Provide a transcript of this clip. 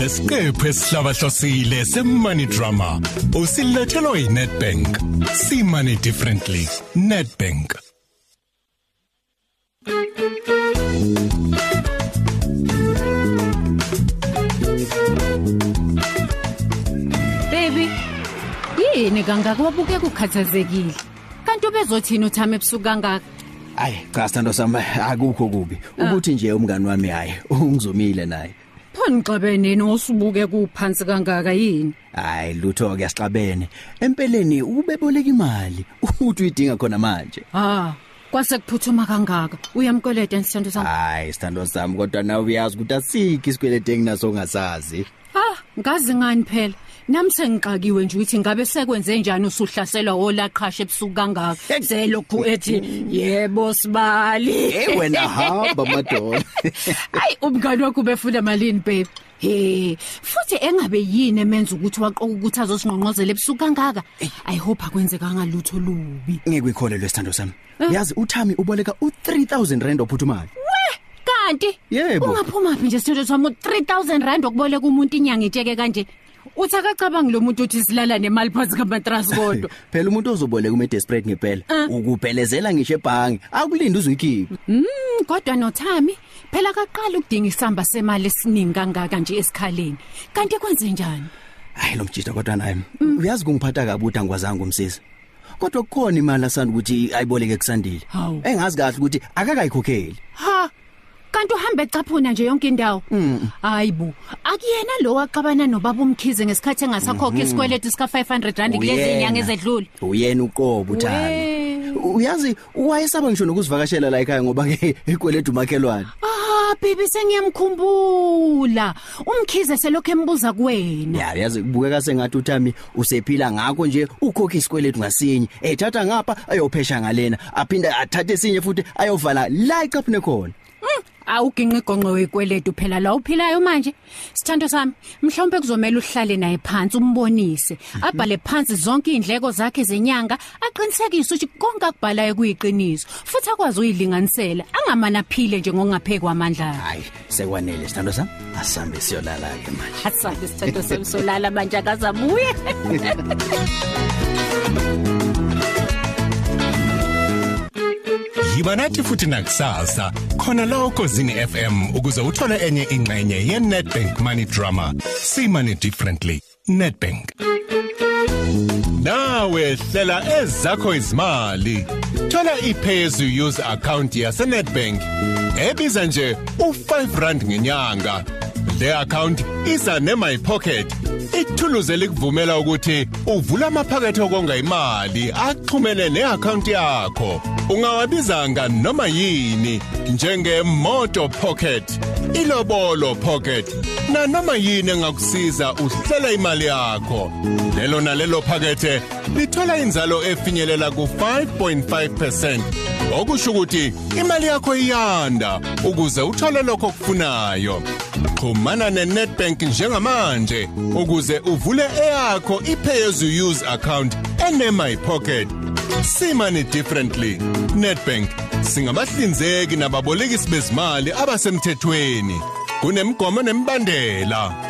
lesiqephu esihlabahlosile semoney drama usilethelwa yiNetbank see money differently Netbank Baby, yini kangaka wabuke kukhathazekile? Kanti ubezothina uthame ebusuku kangaka? Hayi cha sithando sami akukho kubi ukuthi nje umngani wami hayi ungizomile naye. Pho ngixabene nosubuke kuphansi kangaka yini? Hayi lutho ke sixabene. Empeleni ubeboleka imali uthi uyidinga khona manje. Ah, kwase kuphuthuma kangaka. Uyamkoleta nsithando sami. Hayi sithando sami kodwa nawe uyazi ukuthi asikho isikwelede enginaso ongasazi. Ah, ngazi ngani phela? Nami sengixakiwe nje ukuthi ngabe sekwenze njani usuhlaselwa olaqhasha ebusuku kangaka. Selokhu ethi yebo sibali. Hey wena hamba madoda. Ay umngani wakho befuna malini babe? He, futhi engabe yini emenza ukuthi waqoka ukuthi azosinqonqozela ebusuku kangaka? I hope akwenzeka ngalutho lubi. Ngikuyikholelwe sithando sami. Yazi uThami uboleka u3000 rand ophuthumayo. Kanti Yebo. ungaphuma phi nje sithethe sami 3000 rand okuboleka umuntu inyanga itsheke kanje. Uthi akacabanga lo muntu uthi silala nemali phansi kamatras kodwa. Phela umuntu ozoboleka ume desperate ngempela ukuphelezela ngisho ebhangi akulinda uzuyikhipha. Mm, kodwa noThami phela akaqala ukudinga isamba semali esiningi kangaka nje esikhaleni. Kanti kwenze njani? Hayi lo mjida kodwa naye. Uyazi kungiphatha kabi ukuthi angikwazanga umsiza. Kodwa kukhona imali asanda ukuthi ayiboleke kusandile. Hawu. Engazi kahle ukuthi akakayikhokheli. Ha. Kanti uhambe ecaphuna nje yonke indawo. Hayibo. Akuyena lo waxabana nobaba umkhize ngesikhathi engasakhokha isikweletu sika 500 rand kulezi Uyena. inyanga ezedlule. Uyena uqobo We. uthami. Uyazi wayesaba ngisho nokuzivakashela la ekhaya ngoba ke ekweleda umakhelwane. Ah, baby sengiyamkhumbula. Umkhize selokho embuza kuwena. Ya yazi kubukeka sengathi uThami usephila ngakho nje ukhokha isikweletu ngasinye. Ethatha ngapha ayophesha ngalena aphinda athathe esinye futhi ayovala la ecaphune khona. Awuginqa igonqo wekweletu phela la uphilayo manje. Sithando sami, mhlawumbe kuzomela uhlale naye phansi umbonise. Abhale phansi zonke indleko zakhe zenyanga, aqinisekise ukuthi konke akubhalayo kuyiqiniso. Futhi akwazi uyilinganisela, angamana phile nje ngokungaphekwa amandla. Hayi sekwanele sithando sami asambe siyolala ke manje. Hasabe sithando semsolala manje akazabuye. Yiba nathi futhi nakusasa. Khona la ukozini FM ukuze uthole enye ingxenye yeNetbank Money Drama. See money differently. Netbank Nawe hlela ezakho izimali. Thola iPay as you use account yase Netbank ebiza nje u5 rand ngenyanga. Le account isa ne my pocket ithuluze likuvumela ukuthi uvule amaphakethe okonga imali axhumene neaccount yakho. Ungawabizanga noma yini? Njenge moto pocket ilobolo pocket. Na noma yini engakusiza uhlela imali yakho? Lelo nalelo phakethe lithola inzalo efinyelela ku 5.5% okusho ukuthi imali yakho iyanda ukuze uthole lokho okufunayo. Xhumana neNetbank njengamanje ukuze uvule eyakho iPay as you use account ene money differently. Netbank singabahlinzeki nababolekisi bezimali abasemthethweni. Kunemigomo nemibandela